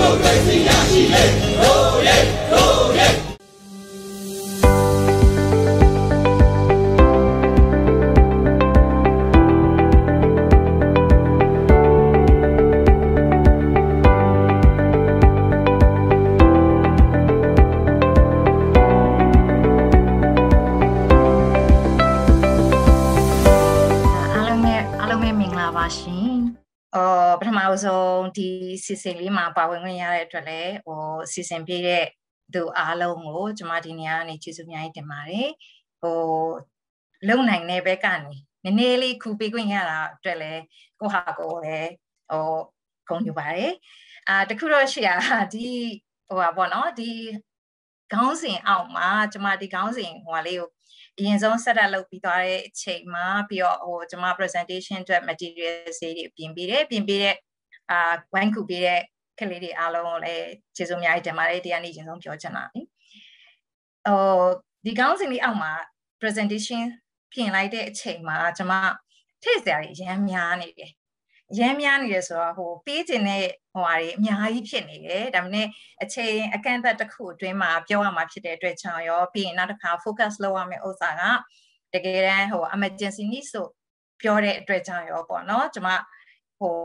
မိုကရေစီရရှိ ဆုံးဒီစီစဉ်လေးမှာပါဝင်ခွင့်ရတဲ့အတွက်လည်းဟိုစီစဉ်ပြတဲ့သူအားလုံးကိုကျွန်မဒီနေရာကနေကျေးဇူးများကြီးတင်ပါတယ်ဟိုလုံနိုင်တဲ့ဘက်ကနေနည်းနည်းလေးခုပေးခွင့်ရတာအတွက်လည်းကိုဟာကိုလည်းဟိုဂုဏ်ယူပါတယ်အာတခုတော့ရှိတာဒီဟိုပါပေါ့နော်ဒီခေါင်းစဉ်အောက်မှာကျွန်မဒီခေါင်းစဉ်ဟိုလေးကိုအရင်ဆုံး set up လုပ်ပြီးသွားတဲ့အချိန်မှာပြီးတော့ဟိုကျွန်မ presentation အတွက် material တွေပြင်ပေးတယ်ပြင်ပေးတဲ့ အာဝိုင်းကူပေးတဲ့ကလေးတွေအားလုံးကိုလည်းကျေးဇူးအများကြီးတင်ပါတယ်တရားနေ့ချင်းဆုံးပြောချင်တာလေဟိုဒီကောင်းစဉ်လေးအောက်မှာ presentation ပြင်လိုက်တဲ့အချိန်မှာကျွန်မထည့်စရာတွေအများများနေတယ်ရမ်းများနေတယ်ဆိုတော့ဟိုပေးခြင်းတဲ့ဟိုဟာတွေအများကြီးဖြစ်နေတယ်ဒါမှမဟုတ်အချိန်အကန့်အသတ်တစ်ခုအတွင်းမှာပြောရမှာဖြစ်တဲ့အတွက်ကြောင့်ရောပြီးရင်နောက်တစ်ခါ focus လုပ်ရမယ့်ဥစ္စာကတကယ်တမ်းဟို emergency need ဆိုပြောတဲ့အတွက်ကြောင့်ရောပေါ့နော်ကျွန်မဟို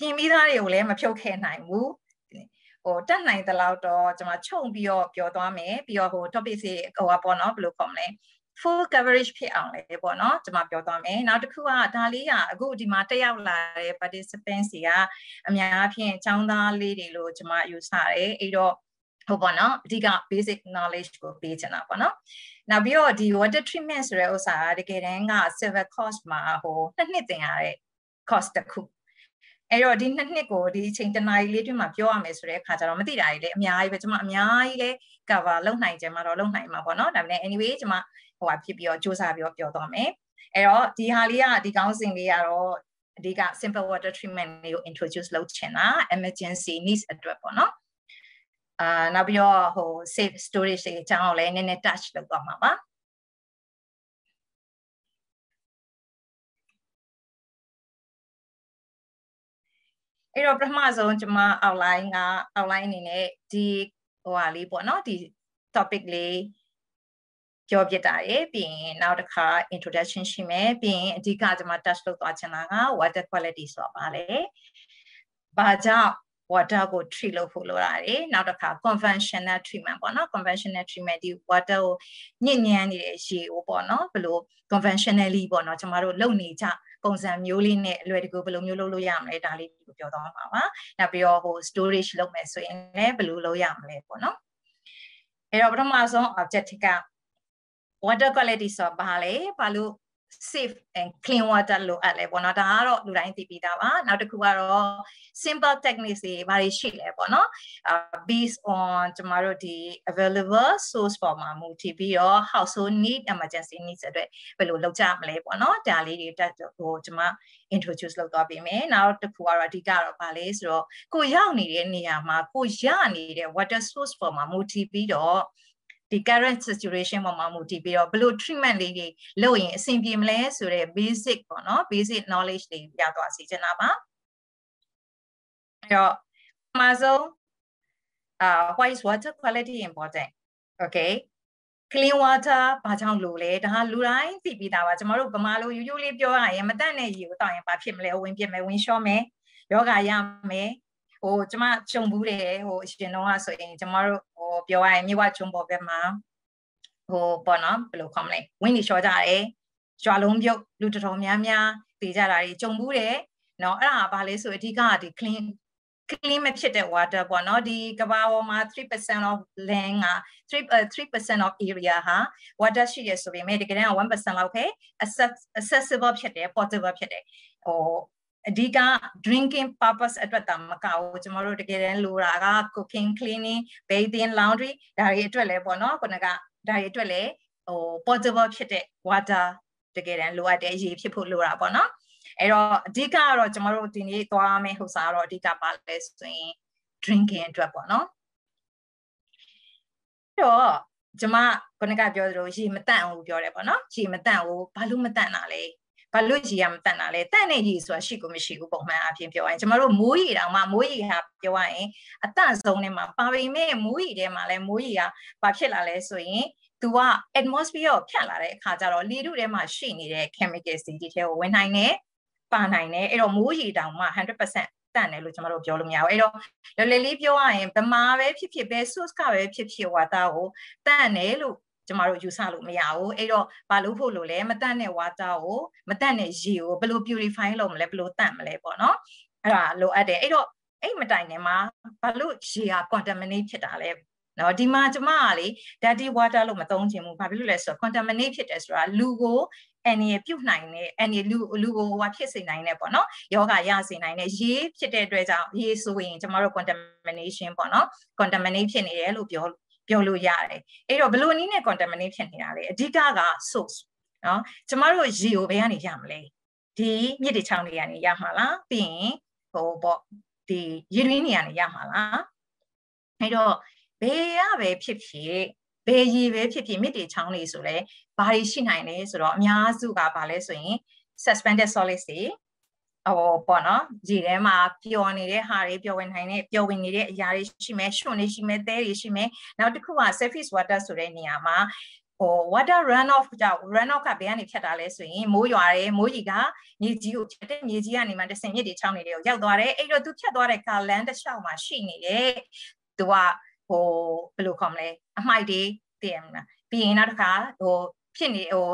ပြင်ပြီးသားတွေကိုလည်းမဖြုတ်ခဲ့နိုင်ဘူးဟိုတက်နိုင်သလောက်တော့ကျွန်မခြုံပြီးတော့ပြောသွားမယ်ပြီးတော့ဟို topic စီဟိုပေါ့နော်ဘယ်လိုခေါ်မလဲ full coverage ဖြစ်အောင်လေပေါ့နော်ကျွန်မပြောသွားမယ်နောက်တစ်ခုကဒါလေးကအခုဒီမှာတက်ရောက်လာတဲ့ participants တွေကအများအားဖြင့်ចောင်းသားလေးတွေလို့ကျွန်မယူဆတယ်အဲ့တော့ဟိုပေါ့နော်အဓိက basic knowledge ကိုပေးချင်တာပေါ့နော်နောက်ပြီးတော့ဒီ water treatment ဆိုတဲ့ဥစ္စာကတကယ်တမ်းက civil cost မှာဟိုနှစ်နှစ်တင်ရတဲ့ cost တစ်ခု အဲ့တော့ဒီနှစ်နှစ်ကိုဒီအချိန်တနားရီလေးတွင်မှာပြောရမယ်ဆိုတဲ့အခါကျတော့မသိတာကြီးလည်းအများကြီးပဲကျွန်မအများကြီးလည်း cover လုပ်နိုင်ကြမှာတော့လုပ်နိုင်မှာပေါ့နော်ဒါပေမဲ့ anyway ကျွန်မဟိုဟာဖြစ်ပြီးတော့စူးစမ်းပြီးတော့ပြောသွားမယ်အဲ့တော့ဒီဟာလေးကဒီကောင်းစဉ်လေးကတော့အဓိက simple water treatment လေးကို introduce လုပ်ချင်တာ emergency needs အတွက်ပေါ့နော်အာနောက်ပြီးတော့ဟို safe storage တွေအကြောင်းကိုလည်းနည်းနည်း touch လုပ်သွားမှာပါ အဲ့တော့ပထမဆုံးကျွန်မ outline က outline အနေနဲ့ဒီဟိုဟာလေးပေါ့နော်ဒီ topic လေးပြောပြတာရယ်ပြီးရင်နောက်တစ်ခါ introduction ရှိမယ်ပြီးရင်အဓိကကျွန်မ touch လုပ်သွားချင်တာက water quality ဆိုတာပါလေဘာကြောင့် water ကို treat လုပ်ဖို့လိုတာလေနောက်တစ်ခါ conventional treatment ပေါ့နော် conventional treatment ဒီ water ကိုညစ်ညမ်းနေတဲ့ရေကိုပေါ့နော်ဘယ်လို conventionally ပေါ့နော်ကျမတို့လုပ်နေကြပုံစံမျိုးလေးနဲ့အလွယ်တကူဘယ်လိုမျိုးလုပ်လို့ရမလဲဒါလေးကိုပြောသွားမှာပါနောက်ပြီးတော့ဟို storage လုပ်မယ်ဆိုရင်လည်းဘယ်လိုလုပ်ရမလဲပေါ့နော်အဲ့တော့ပထမဆုံး objective က water quality ဆိုတာဘာလဲဘာလို့ safe and clean water လိုအပ်လဲပေါ့နော်ဒါကတော့လူတိုင်းသိပြီးသားပါနောက်တစ်ခုကတော့ simple techniques တွေဘာတွေရှိလဲပေါ့နော် based on ကျမတို့ဒီ available source ပေါ်မှာမူတည်ပြီးတော့ household need emergency needs အတွက်ဘယ်လိုလုပ်ကြမလဲပေါ့နော်ဒါလေးတွေတက်ဟိုကျမ introduce လုပ်သွားပေးမယ်နောက်တစ်ခုကတော့အဓိကတော့ဘာလဲဆိုတော့ကိုရောက်နေတဲ့နေရာမှာကိုရနေတဲ့ water source ပေါ်မှာမူတည်ပြီးတော့ ဒီ current situation ပေါ်မှာမူတည်ပြီးတော့ဘယ်လို treatment လေးတွေလုပ်ရင်အဆင်ပြေမလဲဆိုတဲ့ basic ပေါ့နော် basic knowledge တွေရသွားစီချင်တာပါအဲ့တော့အမှားဆုံးအာ why is water quality important okay clean water ဘာကြောင့်လို့လဲဒါလူတိုင်းသိပြီးသားပါကျမတို့ဗမာလိုရိုးရိုးလေးပြောရရင်မတတ်တဲ့ရေကိုတောက်ရင်ဘာဖြစ်မလဲဝင်ပြစ်မယ်ဝင်လျှော့မယ်ယောဂရမယ် ဟိုကျမကြုံဘူးတယ်ဟိုအရှင်တော့ဆိုရင်ကျမတို့ဟိုပြောရရင်မြေဝချုံပေါ်ဘက်မှာဟိုပေါ့နော်ဘယ်လိုခေါ်မလဲဝင်းနေလျှော့ကြတယ်ရွာလုံးပြုတ်လူတော်တော်များများတည်ကြတာတွေကြုံဘူးတယ်နော်အဲ့ဒါကဘာလဲဆိုအဓိကဒီ clean clean မဖြစ်တဲ့ water ပေါ့နော်ဒီကဘာပေါ်မှာ3% of land က3 3% of area ဟာ water ရှိရဆိုပေမဲ့တကယ်တမ်း1%လောက်ပဲ accessible ဖြစ်တယ် portable ဖြစ်တယ်ဟို အဓိက drinking purpose အတွက်တာမကဘူးကျွန်တော်တို့တကယ်တမ်းလိုတာက cooking cleaning bathing laundry ဒါတွေအတွက်လည်းပေါ့နော်ခုနကဒါတွေအတွက်လည်းဟို portable ဖြစ်တဲ့ water တကယ်တမ်းလိုအပ်တဲ့ရေဖြစ်ဖို့လိုတာပေါ့နော်အဲ့တော့အဓိကကတော့ကျွန်တော်တို့ဒီနေ့သွားမယ့်ဟိုစားတော့အဓိကပါလဲဆိုရင် drinking အတွက်ပေါ့နော်အဲ့တော့ကျွန်မခုနကပြောသလိုရေမတန့်ဘူးပြောတယ်ပေါ့နော်ရေမတန့်ဘူးဘာလို့မတန့်တာလဲ ဘာလို့ရေရမတန်တာလဲတန့်နေရေဆိုတာရှိကိုမရှိဘူးပုံမှန်အဖြစ်ပြောရင်ကျမတို့မိုးရေတောင်မှမိုးရေဟာပြောရရင်အတန့်ဆုံးထဲမှာပါပေမဲ့မိုးရေထဲမှာလည်းမိုးရေကဘာဖြစ်လာလဲဆိုရင်သူက atmosphere ကိုဖြတ်လာတဲ့အခါကျတော့လေထုထဲမှာရှိနေတဲ့ chemicals တွေဒီထဲကိုဝင်နိုင်တယ်ပါနိုင်တယ်အဲ့တော့မိုးရေတောင်မှ100%တန့်တယ်လို့ကျွန်တော်တို့ပြောလို့မရဘူးအဲ့တော့လွယ်လွယ်လေးပြောရရင်ဗမာပဲဖြစ်ဖြစ်ပဲ source ကပဲဖြစ်ဖြစ်ဝါတာကိုတန့်တယ်လို့ ကျမတို့ယူဆလို့မရဘူးအဲ့တော့ဘာလို့ဖို့လို့လဲမတန့်တဲ့ water ကိုမတန့်တဲ့ရေကိုဘယ်လို purify လုပ်မလဲဘယ်လိုတန့်မလဲပေါ့နော်အဲ့ဒါလိုအပ်တယ်အဲ့တော့အဲ့မတိုင်နဲ့မှာဘာလို့ရေဟာ contaminate ဖြစ်တာလဲနော်ဒီမှာကျမကလေ dirty water လို့မသုံးချင်ဘူးဘာဖြစ်လို့လဲဆိုတော့ contaminate ဖြစ်တယ်ဆိုတာလူကိုအန်ရပြုတ်နိုင်တဲ့အန်ရလူလူကိုဟိုဖြစ်စေနိုင်တဲ့ပေါ့နော်ယောဂရစေနိုင်တဲ့ရေဖြစ်တဲ့အတွက်ကြောင့်ရေဆိုရင်ကျမတို့ contamination ပေါ့နော် contaminate ဖြစ်နေတယ်လို့ပြော ပြောလို့ရတယ်အဲ့တော့ဘယ်လိုနည်းနဲ့ contaminate ဖြစ်နေတာလဲအဓိကက source နော်ကျမတို့ရေကိုဘယ်ကနေရမလဲဒီမြစ်တွေချောင်းတွေကနေရမှာလားပြီးရင်ဟိုပေါ့ဒီရေတွင်းတွေကနေရမှာလားအဲ့တော့ဘယ်ရပဲဖြစ်ဖြစ်ဘယ်ရည်ပဲဖြစ်ဖြစ်မြစ်တွေချောင်းတွေဆိုလဲဘာတွေရှိနိုင်လဲဆိုတော့အများစုကဘာလဲဆိုရင် suspended solids တွေ ဟိုပေါ့နော်ရေထဲမှာပျော်နေတဲ့ဟာတွေပျော်ဝင်နိုင်တဲ့ပျော်ဝင်နေတဲ့အရာတွေရှိမယ်ရွှွန်တွေရှိမယ်သဲတွေရှိမယ်နောက်တစ်ခုက surface water ဆိုတဲ့နေရာမှာဟို water run off ကြောင့် run off ကဘယ်ကနေဖြတ်တာလဲဆိုရင်မိုးရွာတယ်မိုးကြီးကမြေကြီးကိုဖြတ်တဲ့မြေကြီးကနေမှတဆင်မြစ်တွေချောင်းနေတယ်ကိုရောက်သွားတယ်အဲ့တော့သူဖြတ်သွားတဲ့ကာလန်တစ်လျှောက်မှာရှိနေတယ်သူကဟိုဘယ်လိုခေါ်မလဲအမိုက်တွေတည်ရမလားပြီးရင်နောက်တစ်ခါဟိုဖြစ်နေဟို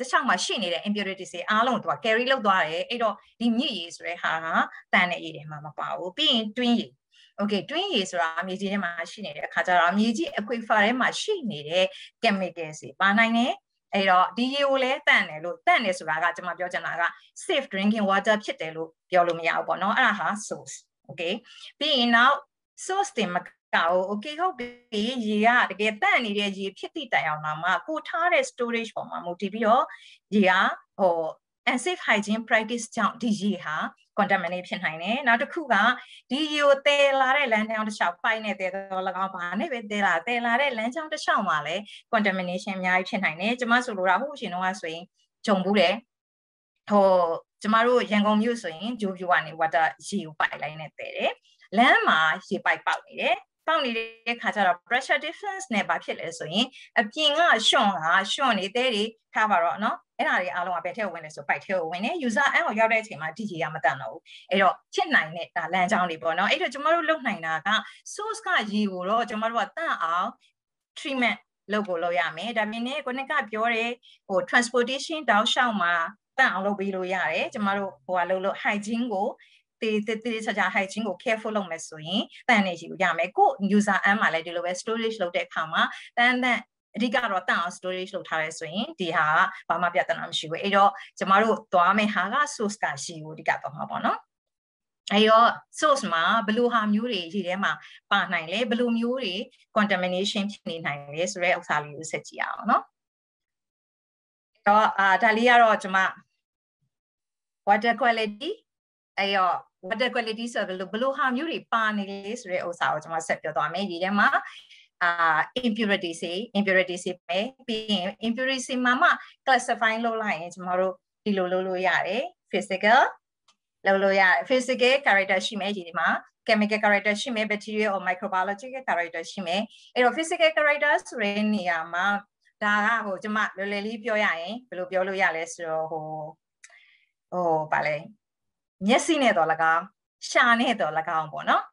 တခြားမှာရှိနေတဲ့ impurities တွေအားလုံးကိုသူက carry လုပ်သွားတယ်အဲ့တော့ဒီမြစ်ရည်ဆိုတဲ့ဟာကတန်တဲ့ရည်တွေမှာမပါဘူးပြီးရင် twin ရည် okay twin ရည်ဆိုတာမြေကြီးထဲမှာရှိနေတဲ့အခါကျတော့မြေကြီး aquifer ထဲမှာရှိနေတဲ့ chemicals တွေပါနိုင်တယ်အဲ့တော့ဒီရေကိုလည်းတန့်တယ်လို့တန့်တယ်ဆိုတာကကျွန်မပြောချင်တာက safe drinking water ဖြစ်တယ်လို့ပြောလို့မရဘူးပေါ့နော်အဲ့ဒါဟာ source okay ပြီးရင်နောက် source တင်မ တာကို okay ဟုတ်ပြီရေကတကယ်တန့်နေတဲ့ရေဖြစ်သည့်တိုင်အောင်လာမှကိုထားတဲ့ storage ပေါ်မှာမူတည်ပြီးတော့ရေကဟို unsafe hygiene practice ကြောင့်ဒီရေဟာ contaminate ဖြစ်နိုင်တယ်နောက်တစ်ခုကဒီရေကိုတည်လာတဲ့လမ်းကြောင်းတစ်လျှောက်ပိုက်နဲ့တည်တော့၎င်းဘာနဲ့ပဲတည်လာတည်လာတဲ့လမ်းကြောင်းတစ်လျှောက်မှာလည်း contamination အများကြီးဖြစ်နိုင်တယ်ကျွန်မဆိုလိုတာဟုတ်ရှင်တော့ဆိုရင်ဂျုံဘူးတယ်ဟိုကျမတို့ရန်ကုန်မြို့ဆိုရင်ဂျိုးပြူကနေ water ရေကိုပိုက်လိုက်နဲ့တည်တယ်လမ်းမှာရေပိုက်ပေါက်နေတယ် ပေါက်နေတဲ့ခါကျတော့ pressure difference နဲ့ဘာဖြစ်လဲဆိုရင်အပြင်ကရှွန့်ကရှွန့်နေတဲ့တွေထားပါတော့เนาะအဲ့ဒါတွေအားလုံးကဘယ်ထည့်ဝင်လဲဆိုပိုက်ထဲကိုဝင်နေ user end ကိုရောက်တဲ့အချိန်မှာ DJ ကမတန်တော့ဘူးအဲ့တော့ဖြစ်နိုင်တဲ့ဒါလမ်းကြောင်းတွေပေါ့เนาะအဲ့တော့ကျမတို့လုပ်နိုင်တာက source ကရေကိုတော့ကျမတို့ကတန့်အောင် treatment လုပ်ဖို့လုပ်ရမယ်ဒါပြင်နဲ့ကိုနကပြောတဲ့ဟို transportation တောက်လျှောက်မှာတန့်အောင်လုပ်ပေးလို့ရတယ်ကျမတို့ဟိုကလုပ်လို့ hygiene ကို တေးတေးတေးချာချာ hygiene ကို careful လုပ်မယ်ဆိုရင်တန်နေရှိလို့ရမယ်ကို user end မှာလည်းဒီလိုပဲ storage လုပ်တဲ့အခါမှာတန်တန်အဓိကတော့တန်အောင် storage လုပ်ထားရဲဆိုရင်ဒီဟာကဘာမှပြဿနာမရှိဘူးအဲ့တော့ကျမတို့သွားမယ့်ဟာက source ကရှိကိုအဓိကတော့မှာပေါ့နော်အဲ့တော့ source မှာဘယ်လိုဟာမျိုးတွေရေထဲမှာပါနိုင်လဲဘယ်လိုမျိုးတွေ contamination ဖြစ်နေနိုင်လဲဆိုတဲ့ဥစ္စာလေးကိုဆက်ကြည့်အောင်နော်အဲ့တော့အာဒါလေးကတော့ကျမ water quality အဲ့တော့ water quality ဆိုဘယ်လိုဘယ်လိုဟာမျိုးတွေပါနေလဲဆိုတဲ့ဥစ္စာကိုကျွန်မဆက်ပြောသွားမယ်ဒီထဲမှာအာ impurity စီ impurity စီပဲပြီးရင် impurity စီမှာမှ classify လုပ်လိုက်ရင်ကျွန်တော်တို့ဒီလိုလုပ်လို့ရတယ် physical လုပ်လို့ရတယ် physical character ရှိမယ်ဒီမှာ chemical character ရှိမယ် bacteria or microbiological character ရှိမယ်အဲ့တော့ physical character ဆိုတဲ့နေရာမှာဒါကဟိုကျွန်မလွယ်လွယ်လေးပြောရရင်ဘယ်လိုပြောလို့ရလဲဆိုတော့ဟိုဟိုဗာလဲ မျက်စိနဲ့တော့၎င်းရှာနဲ့တော့၎င်းပေါ့နော်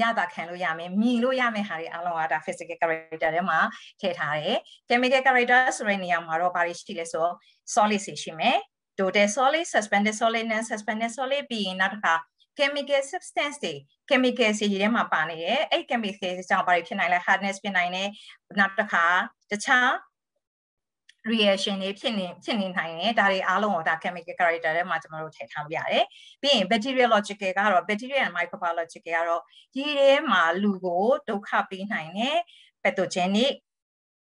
ရတာခံလို့ရမယ်မြင်လို့ရမယ်ဟာတွေအလုံးအတာ physical character ထဲမှာထည့်ထားတယ် chemical character ဆိုတဲ့နေရာမှာတော့ဘာတွေရှိလဲဆို solid ရှိမယ် total solid suspended solid non suspended solid ပြီးရင်နောက်တစ်ခါ chemical substance တွေ chemical စီထဲမှာပါနေတယ်အဲ့ chemical ကြောင့်ဘာတွေဖြစ်နိုင်လဲ hardness ဖြစ်နိုင်တယ်နောက်တစ်ခါတခြား reaction တွေဖြစ်နေဖြစ်နေနိုင်တယ်ဒါတွေအားလုံးကိုဒါ chemical character ထဲမှာကျွန်တော်တို့ထည့်ထားလို့ရတယ်ပြီးရင် bacteriological ကတော့ bacteria and microbiological ကတော့ရေထဲမှာလူကိုဒုက္ခပေးနိုင်တယ် pathogenic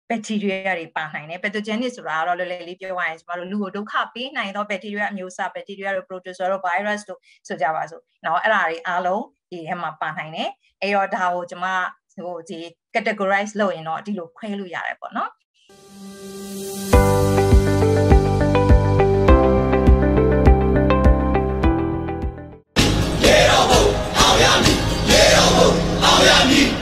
bacteria တွေပါနိုင်တယ် pathogenic ဆိုတာကတော့လွယ်လွယ်လေးပြောရရင်ကျွန်တော်တို့လူကိုဒုက္ခပေးနိုင်သော bacteria အမျိုးအစား bacteria တို့ protozoa တို့ virus တို့ဆိုကြပါစို့နော်အဲ့ဒါတွေအားလုံးဒီထဲမှာပါနိုင်တယ်အဲ့တော့ဒါကိုကျွန်မဟိုဒီ categorize လုပ်ရင်တော့ဒီလိုခွဲလို့ရတယ်ပေါ့နော် olha-me